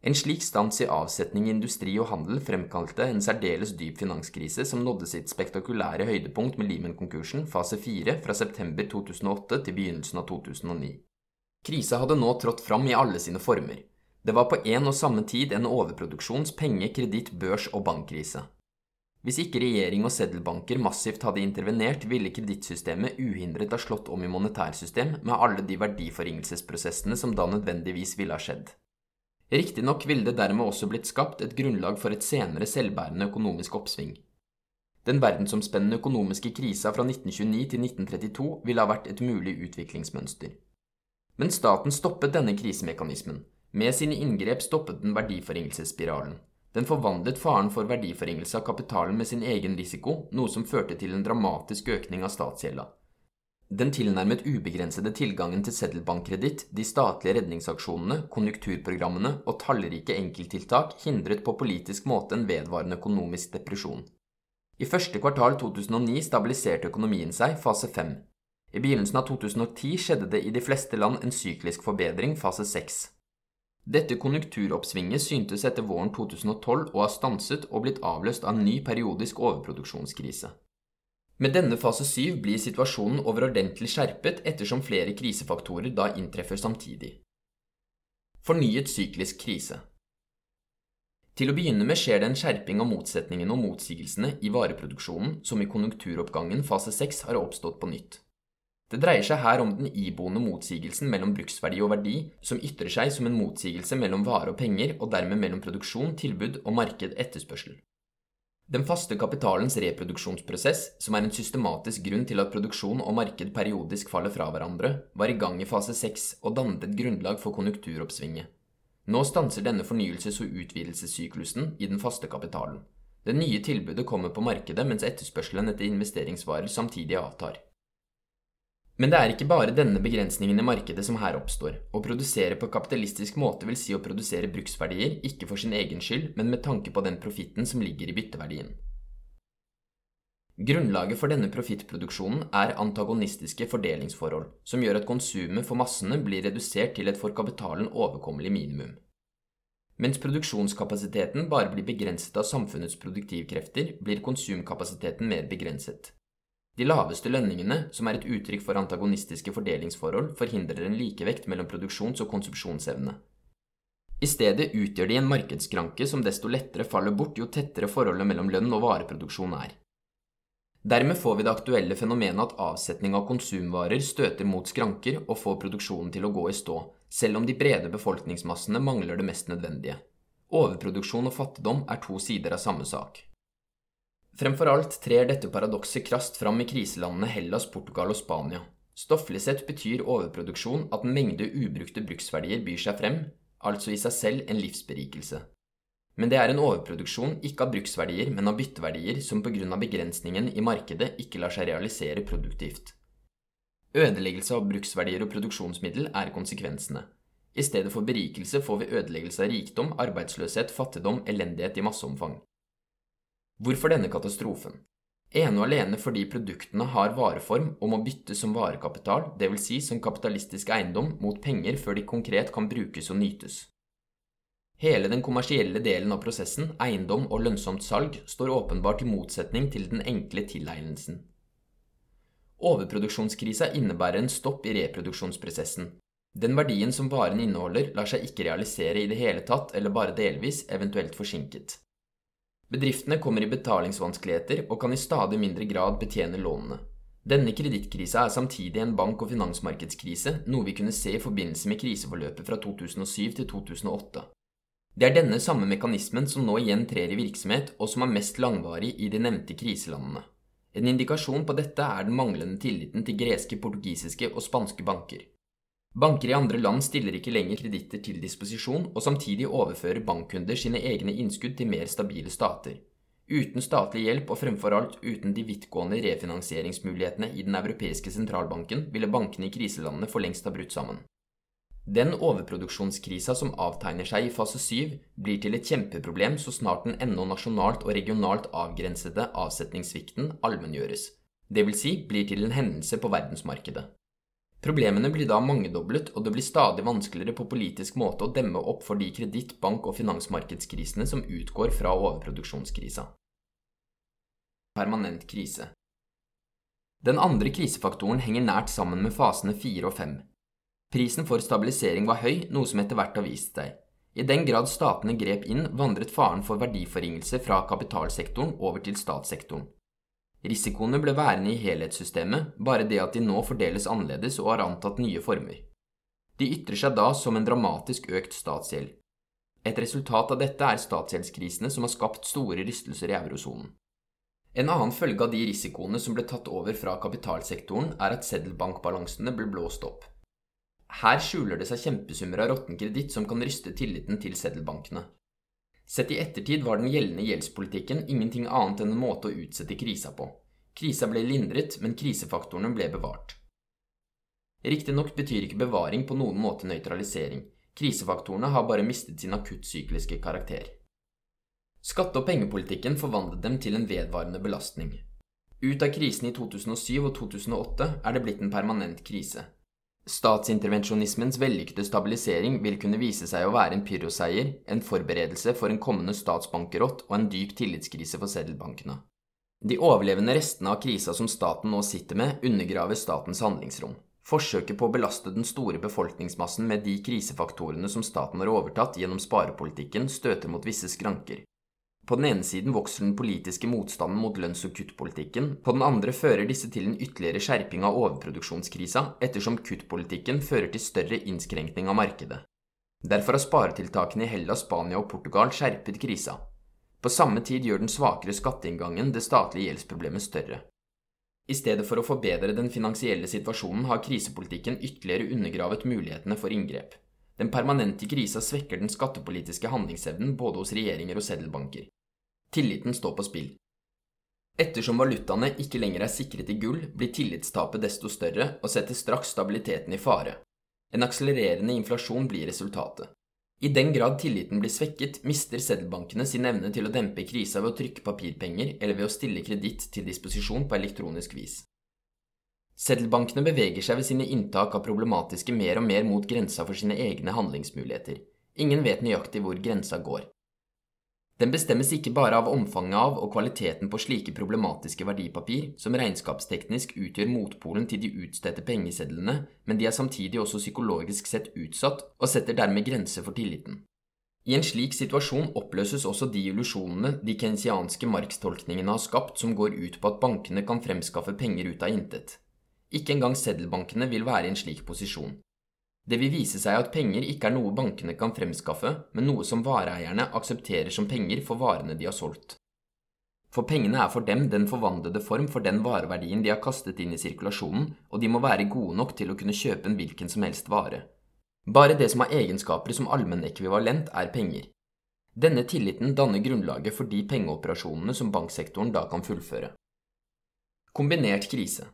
En slik stans i avsetning i industri og handel fremkalte en særdeles dyp finanskrise som nådde sitt spektakulære høydepunkt med Lehman-konkursen, fase 4, fra september 2008 til begynnelsen av 2009. Krisa hadde nå trådt fram i alle sine former. Det var på en og samme tid en overproduksjons-, penge-, kreditt-, børs- og bankkrise. Hvis ikke regjering og seddelbanker massivt hadde intervenert, ville kredittsystemet uhindret ha slått om i monetærsystem med alle de verdiforringelsesprosessene som da nødvendigvis ville ha skjedd. Riktignok ville det dermed også blitt skapt et grunnlag for et senere selvbærende økonomisk oppsving. Den verdensomspennende økonomiske krisa fra 1929 til 1932 ville ha vært et mulig utviklingsmønster. Men staten stoppet denne krisemekanismen. Med sine inngrep stoppet den verdiforringelsesspiralen. Den forvandlet faren for verdiforringelse av kapitalen med sin egen risiko, noe som førte til en dramatisk økning av statsgjelda. Den tilnærmet ubegrensede tilgangen til seddelbankkreditt, de statlige redningsaksjonene, konjunkturprogrammene og tallrike enkelttiltak hindret på politisk måte en vedvarende økonomisk depresjon. I første kvartal 2009 stabiliserte økonomien seg, fase 5. I begynnelsen av 2010 skjedde det i de fleste land en syklisk forbedring, fase 6. Dette konjunkturoppsvinget syntes etter våren 2012 å ha stanset og blitt avløst av en ny periodisk overproduksjonskrise. Med denne fase 7 blir situasjonen overordentlig skjerpet ettersom flere krisefaktorer da inntreffer samtidig. Fornyet syklisk krise Til å begynne med skjer det en skjerping av motsetningene og motsigelsene i vareproduksjonen som i konjunkturoppgangen fase 6 har oppstått på nytt. Det dreier seg her om den iboende motsigelsen mellom bruksverdi og verdi, som ytrer seg som en motsigelse mellom vare og penger, og dermed mellom produksjon, tilbud og marked etterspørsel. Den faste kapitalens reproduksjonsprosess, som er en systematisk grunn til at produksjon og marked periodisk faller fra hverandre, var i gang i fase 6 og dannet et grunnlag for konjunkturoppsvinget. Nå stanser denne fornyelses- og utvidelsessyklusen i den faste kapitalen. Det nye tilbudet kommer på markedet mens etterspørselen etter investeringsvarer samtidig avtar. Men det er ikke bare denne begrensningen i markedet som her oppstår. Å produsere på kapitalistisk måte vil si å produsere bruksverdier, ikke for sin egen skyld, men med tanke på den profitten som ligger i bytteverdien. Grunnlaget for denne profittproduksjonen er antagonistiske fordelingsforhold, som gjør at konsumet for massene blir redusert til et for kapitalen overkommelig minimum. Mens produksjonskapasiteten bare blir begrenset av samfunnets produktivkrefter, blir konsumkapasiteten mer begrenset. De laveste lønningene, som er et uttrykk for antagonistiske fordelingsforhold, forhindrer en likevekt mellom produksjons- og konsumsjonsevne. I stedet utgjør de en markedsskranke som desto lettere faller bort jo tettere forholdet mellom lønn og vareproduksjon er. Dermed får vi det aktuelle fenomenet at avsetning av konsumvarer støter mot skranker og får produksjonen til å gå i stå, selv om de brede befolkningsmassene mangler det mest nødvendige. Overproduksjon og fattigdom er to sider av samme sak. Fremfor alt trer dette paradokset krast fram i kriselandene Hellas, Portugal og Spania. Stofflig sett betyr overproduksjon at en mengde ubrukte bruksverdier byr seg frem, altså i seg selv en livsberikelse. Men det er en overproduksjon ikke av bruksverdier, men av bytteverdier som av begrensningen i markedet ikke lar seg realisere produktivt. Ødeleggelse av bruksverdier og produksjonsmiddel er konsekvensene. I stedet for berikelse får vi ødeleggelse av rikdom, arbeidsløshet, fattigdom, elendighet i masseomfang. Hvorfor denne katastrofen? Ene og alene fordi produktene har vareform og må byttes som varekapital, dvs. Si som kapitalistisk eiendom, mot penger før de konkret kan brukes og nytes. Hele den kommersielle delen av prosessen, eiendom og lønnsomt salg, står åpenbart i motsetning til den enkle tilegnelsen. Overproduksjonskrisa innebærer en stopp i reproduksjonsprosessen. Den verdien som varen inneholder, lar seg ikke realisere i det hele tatt eller bare delvis, eventuelt forsinket. Bedriftene kommer i betalingsvanskeligheter og kan i stadig mindre grad betjene lånene. Denne kredittkrisa er samtidig en bank- og finansmarkedskrise, noe vi kunne se i forbindelse med kriseforløpet fra 2007 til 2008. Det er denne samme mekanismen som nå igjen trer i virksomhet, og som er mest langvarig i de nevnte kriselandene. En indikasjon på dette er den manglende tilliten til greske, portugisiske og spanske banker. Banker i andre land stiller ikke lenger kreditter til disposisjon, og samtidig overfører bankkunder sine egne innskudd til mer stabile stater. Uten statlig hjelp og fremfor alt uten de vidtgående refinansieringsmulighetene i Den europeiske sentralbanken ville bankene i kriselandene for lengst ha brutt sammen. Den overproduksjonskrisa som avtegner seg i fase 7, blir til et kjempeproblem så snart den ennå nasjonalt og regionalt avgrensede avsetningssvikten allmenngjøres, dvs. Si blir til en hendelse på verdensmarkedet. Problemene blir da mangedoblet, og det blir stadig vanskeligere på politisk måte å demme opp for de kreditt-, bank- og finansmarkedskrisene som utgår fra overproduksjonskrisa. Permanent krise Den andre krisefaktoren henger nært sammen med fasene fire og fem. Prisen for stabilisering var høy, noe som etter hvert har vist seg. I den grad statene grep inn, vandret faren for verdiforringelse fra kapitalsektoren over til statssektoren. Risikoene ble værende i helhetssystemet, bare det at de nå fordeles annerledes og har antatt nye former. De ytrer seg da som en dramatisk økt statsgjeld. Et resultat av dette er statsgjeldskrisene som har skapt store rystelser i eurosonen. En annen følge av de risikoene som ble tatt over fra kapitalsektoren, er at seddelbankbalansene ble blåst opp. Her skjuler det seg kjempesummer av råtten kreditt som kan ryste tilliten til seddelbankene. Sett i ettertid var den gjeldende gjeldspolitikken ingenting annet enn en måte å utsette krisa på. Krisa ble lindret, men krisefaktorene ble bevart. Riktignok betyr ikke bevaring på noen måte nøytralisering. Krisefaktorene har bare mistet sin akuttsykliske karakter. Skatte- og pengepolitikken forvandlet dem til en vedvarende belastning. Ut av krisen i 2007 og 2008 er det blitt en permanent krise. Statsintervensjonismens vellykkede stabilisering vil kunne vise seg å være en pyroseier, en forberedelse for en kommende statsbankerott og en dyp tillitskrise for seddelbankene. De overlevende restene av krisa som staten nå sitter med, undergraver statens handlingsrom. Forsøket på å belaste den store befolkningsmassen med de krisefaktorene som staten har overtatt gjennom sparepolitikken, støter mot visse skranker. På den ene siden vokser den politiske motstanden mot lønns- og kuttpolitikken, på den andre fører disse til en ytterligere skjerping av overproduksjonskrisa, ettersom kuttpolitikken fører til større innskrenkning av markedet. Derfor har sparetiltakene i Hellas, Spania og Portugal skjerpet krisa. På samme tid gjør den svakere skatteinngangen det statlige gjeldsproblemet større. I stedet for å forbedre den finansielle situasjonen har krisepolitikken ytterligere undergravet mulighetene for inngrep. Den permanente krisa svekker den skattepolitiske handlingsevnen både hos regjeringer og seddelbanker. Tilliten står på spill. Ettersom valutaene ikke lenger er sikret i gull, blir tillitstapet desto større og setter straks stabiliteten i fare. En akselererende inflasjon blir resultatet. I den grad tilliten blir svekket, mister seddelbankene sin evne til å dempe krisa ved å trykke papirpenger eller ved å stille kreditt til disposisjon på elektronisk vis. Seddelbankene beveger seg ved sine inntak av problematiske mer og mer mot grensa for sine egne handlingsmuligheter. Ingen vet nøyaktig hvor grensa går. Den bestemmes ikke bare av omfanget av og kvaliteten på slike problematiske verdipapir, som regnskapsteknisk utgjør motpolen til de utstedte pengesedlene, men de er samtidig også psykologisk sett utsatt, og setter dermed grenser for tilliten. I en slik situasjon oppløses også de illusjonene de kensianske markstolkningene har skapt som går ut på at bankene kan fremskaffe penger ut av intet. Ikke engang seddelbankene vil være i en slik posisjon. Det vil vise seg at penger ikke er noe bankene kan fremskaffe, men noe som vareeierne aksepterer som penger for varene de har solgt. For pengene er for dem den forvandlede form for den vareverdien de har kastet inn i sirkulasjonen, og de må være gode nok til å kunne kjøpe en hvilken som helst vare. Bare det som har egenskaper som allmennekvivalent, er penger. Denne tilliten danner grunnlaget for de pengeoperasjonene som banksektoren da kan fullføre. Kombinert krise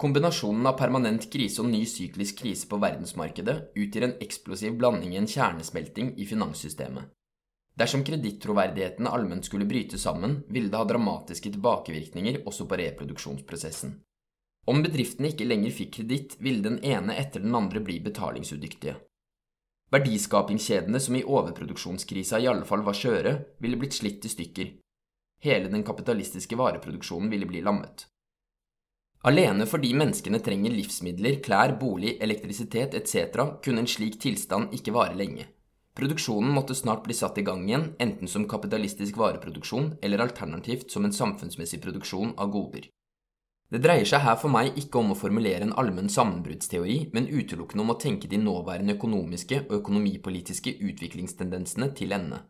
Kombinasjonen av permanent krise og ny syklisk krise på verdensmarkedet utgjør en eksplosiv blanding i en kjernesmelting i finanssystemet. Dersom kredittroverdigheten allment skulle bryte sammen, ville det ha dramatiske tilbakevirkninger også på reproduksjonsprosessen. Om bedriftene ikke lenger fikk kreditt, ville den ene etter den andre bli betalingsudyktige. Verdiskapingskjedene som i overproduksjonskrisa i alle fall var skjøre, ville blitt slitt i stykker. Hele den kapitalistiske vareproduksjonen ville bli lammet. Alene fordi menneskene trenger livsmidler, klær, bolig, elektrisitet etc., kunne en slik tilstand ikke vare lenge. Produksjonen måtte snart bli satt i gang igjen, enten som kapitalistisk vareproduksjon eller alternativt som en samfunnsmessig produksjon av goder. Det dreier seg her for meg ikke om å formulere en allmenn sammenbruddsteori, men utelukkende om å tenke de nåværende økonomiske og økonomipolitiske utviklingstendensene til ende.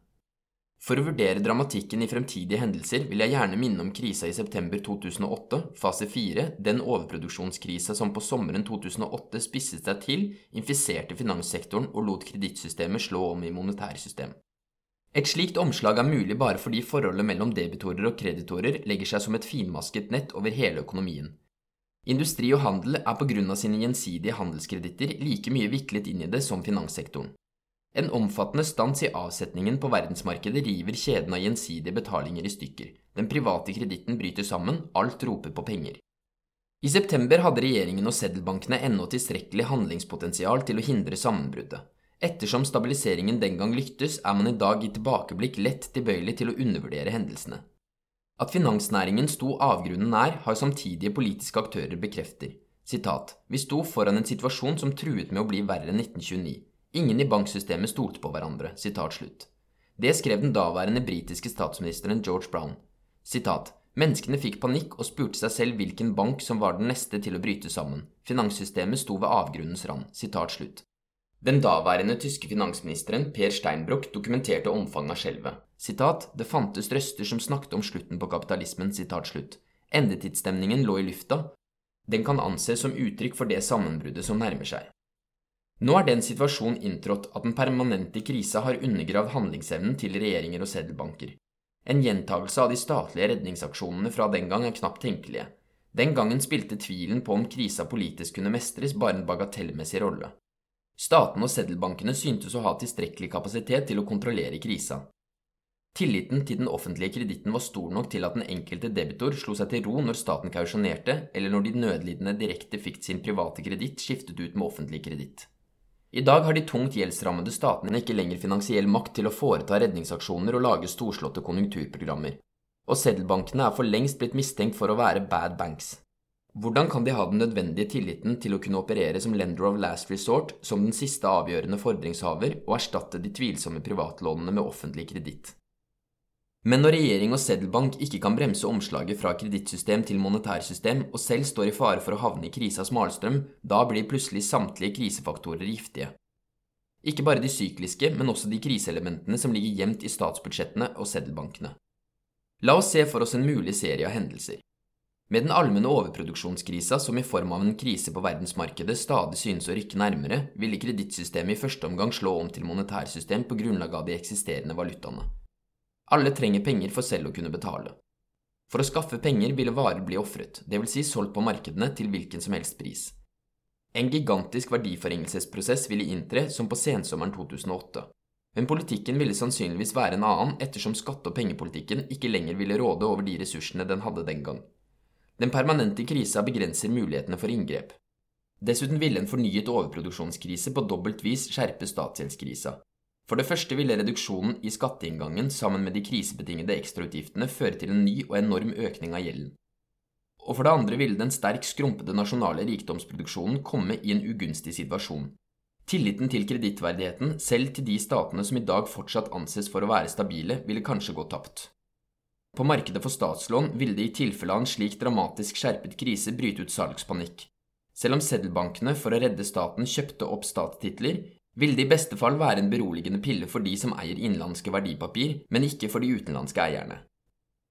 For å vurdere dramatikken i fremtidige hendelser vil jeg gjerne minne om krisa i september 2008, fase 4, den overproduksjonskrisa som på sommeren 2008 spisset seg til, infiserte finanssektoren og lot kredittsystemet slå om i monetærsystem. Et slikt omslag er mulig bare fordi forholdet mellom debitorer og kreditorer legger seg som et finmasket nett over hele økonomien. Industri og handel er på grunn av sine gjensidige handelskreditter like mye viklet inn i det som finanssektoren. En omfattende stans i avsetningen på verdensmarkedet river kjeden av gjensidige betalinger i stykker. Den private kreditten bryter sammen, alt roper på penger. I september hadde regjeringen og seddelbankene ennå tilstrekkelig handlingspotensial til å hindre sammenbruddet. Ettersom stabiliseringen den gang lyktes, er man i dag i tilbakeblikk lett tilbøyelig til å undervurdere hendelsene. At finansnæringen sto avgrunnen nær, har samtidige politiske aktører bekrefter. Sitat, Vi sto foran en situasjon som truet med å bli verre enn 1929. Ingen i banksystemet stolte på hverandre. Sitat slutt. Det skrev den daværende britiske statsministeren George Brown. Sitat. Menneskene fikk panikk og spurte seg selv hvilken bank som var den neste til å bryte sammen. Finanssystemet sto ved avgrunnens rand. Sitat slutt. Den daværende tyske finansministeren Per Steinbrock dokumenterte omfanget av skjelvet. Sitat, det fantes røster som snakket om slutten på kapitalismen. Sitat slutt. Endetidsstemningen lå i lufta. Den kan anses som uttrykk for det sammenbruddet som nærmer seg. Nå er den situasjonen inntrådt at den permanente krisa har undergravd handlingsevnen til regjeringer og seddelbanker. En gjentagelse av de statlige redningsaksjonene fra den gang er knapt tenkelige. Den gangen spilte tvilen på om krisa politisk kunne mestres, bare en bagatellmessig rolle. Statene og seddelbankene syntes å ha tilstrekkelig kapasitet til å kontrollere krisa. Tilliten til den offentlige kreditten var stor nok til at den enkelte debitor slo seg til ro når staten kausjonerte, eller når de nødlidende direkte fikk sin private kreditt skiftet ut med offentlig kreditt. I dag har de tungt gjeldsrammede statene ikke lenger finansiell makt til å foreta redningsaksjoner og lage storslåtte konjunkturprogrammer, og seddelbankene er for lengst blitt mistenkt for å være bad banks. Hvordan kan de ha den nødvendige tilliten til å kunne operere som lender of last resort, som den siste avgjørende fordringshaver, og erstatte de tvilsomme privatlånene med offentlig kreditt? Men når regjering og seddelbank ikke kan bremse omslaget fra kredittsystem til monetærsystem, og selv står i fare for å havne i krisas malstrøm, da blir plutselig samtlige krisefaktorer giftige. Ikke bare de sykliske, men også de kriseelementene som ligger gjemt i statsbudsjettene og seddelbankene. La oss se for oss en mulig serie av hendelser. Med den allmenne overproduksjonskrisa som i form av en krise på verdensmarkedet stadig synes å rykke nærmere, ville kredittsystemet i første omgang slå om til monetærsystem på grunnlag av de eksisterende valutaene. Alle trenger penger for selv å kunne betale. For å skaffe penger ville varer bli ofret, dvs. Si solgt på markedene til hvilken som helst pris. En gigantisk verdiforringelsesprosess ville inntre som på sensommeren 2008. Men politikken ville sannsynligvis være en annen ettersom skatte- og pengepolitikken ikke lenger ville råde over de ressursene den hadde den gang. Den permanente krisa begrenser mulighetene for inngrep. Dessuten ville en fornyet overproduksjonskrise på dobbelt vis skjerpe statsgjeldskrisa. For det første ville reduksjonen i skatteinngangen sammen med de krisebetingede ekstrautgiftene føre til en ny og enorm økning av gjelden. Og for det andre ville den sterk skrumpede nasjonale rikdomsproduksjonen komme i en ugunstig situasjon. Tilliten til kredittverdigheten, selv til de statene som i dag fortsatt anses for å være stabile, ville kanskje gå tapt. På markedet for statslån ville det i tilfelle av en slik dramatisk skjerpet krise bryte ut salgspanikk. Selv om seddelbankene for å redde staten kjøpte opp statstitler, vil det i beste fall være en beroligende pille for de som eier innenlandske verdipapir, men ikke for de utenlandske eierne.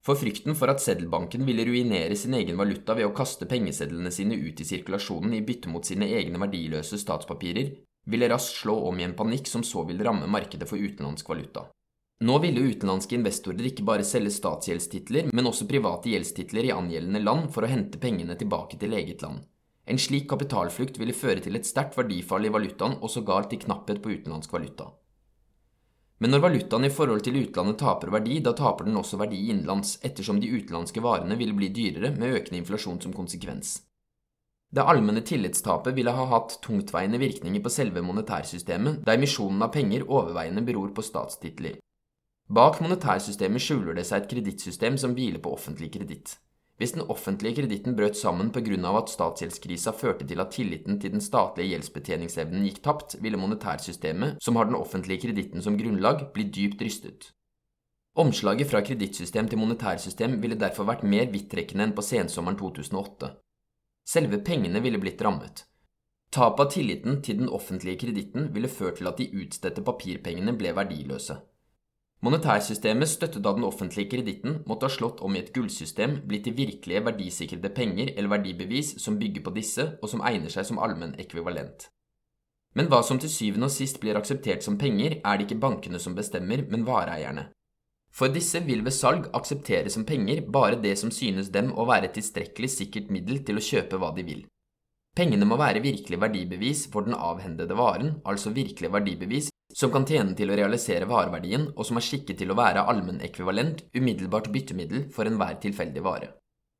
For frykten for at seddelbanken ville ruinere sin egen valuta ved å kaste pengesedlene sine ut i sirkulasjonen i bytte mot sine egne verdiløse statspapirer, ville raskt slå om i en panikk som så ville ramme markedet for utenlandsk valuta. Nå ville utenlandske investorer ikke bare selge statsgjeldstitler, men også private gjeldstitler i angjeldende land for å hente pengene tilbake til eget land. En slik kapitalflukt ville føre til et sterkt verdifall i valutaen og sågar til knapphet på utenlandsk valuta. Men når valutaen i forhold til utlandet taper verdi, da taper den også verdi innenlands, ettersom de utenlandske varene ville bli dyrere med økende inflasjon som konsekvens. Det allmenne tillitstapet ville ha hatt tungtveiende virkninger på selve monetærsystemet, da emisjonen av penger overveiende beror på statstitler. Bak monetærsystemet skjuler det seg et kredittsystem som hviler på offentlig kreditt. Hvis den offentlige kreditten brøt sammen pga. at statsgjeldskrisa førte til at tilliten til den statlige gjeldsbetjeningsevnen gikk tapt, ville monetærsystemet, som har den offentlige kreditten som grunnlag, bli dypt rystet. Omslaget fra kredittsystem til monetærsystem ville derfor vært mer vidtrekkende enn på sensommeren 2008. Selve pengene ville blitt rammet. Tapet av tilliten til den offentlige kreditten ville ført til at de utstedte papirpengene ble verdiløse. Monetærsystemet, støttet av den offentlige kreditten, måtte ha slått om i et gullsystem, blitt til virkelige verdisikrede penger eller verdibevis som bygger på disse, og som egner seg som allmenn ekvivalent. Men hva som til syvende og sist blir akseptert som penger, er det ikke bankene som bestemmer, men vareeierne. For disse vil ved salg akseptere som penger bare det som synes dem å være et tilstrekkelig sikkert middel til å kjøpe hva de vil. Pengene må være virkelig verdibevis for den avhendede varen, altså virkelig verdibevis som kan tjene til å realisere vareverdien, og som er skikket til å være allmennekvivalent, umiddelbart byttemiddel for enhver tilfeldig vare.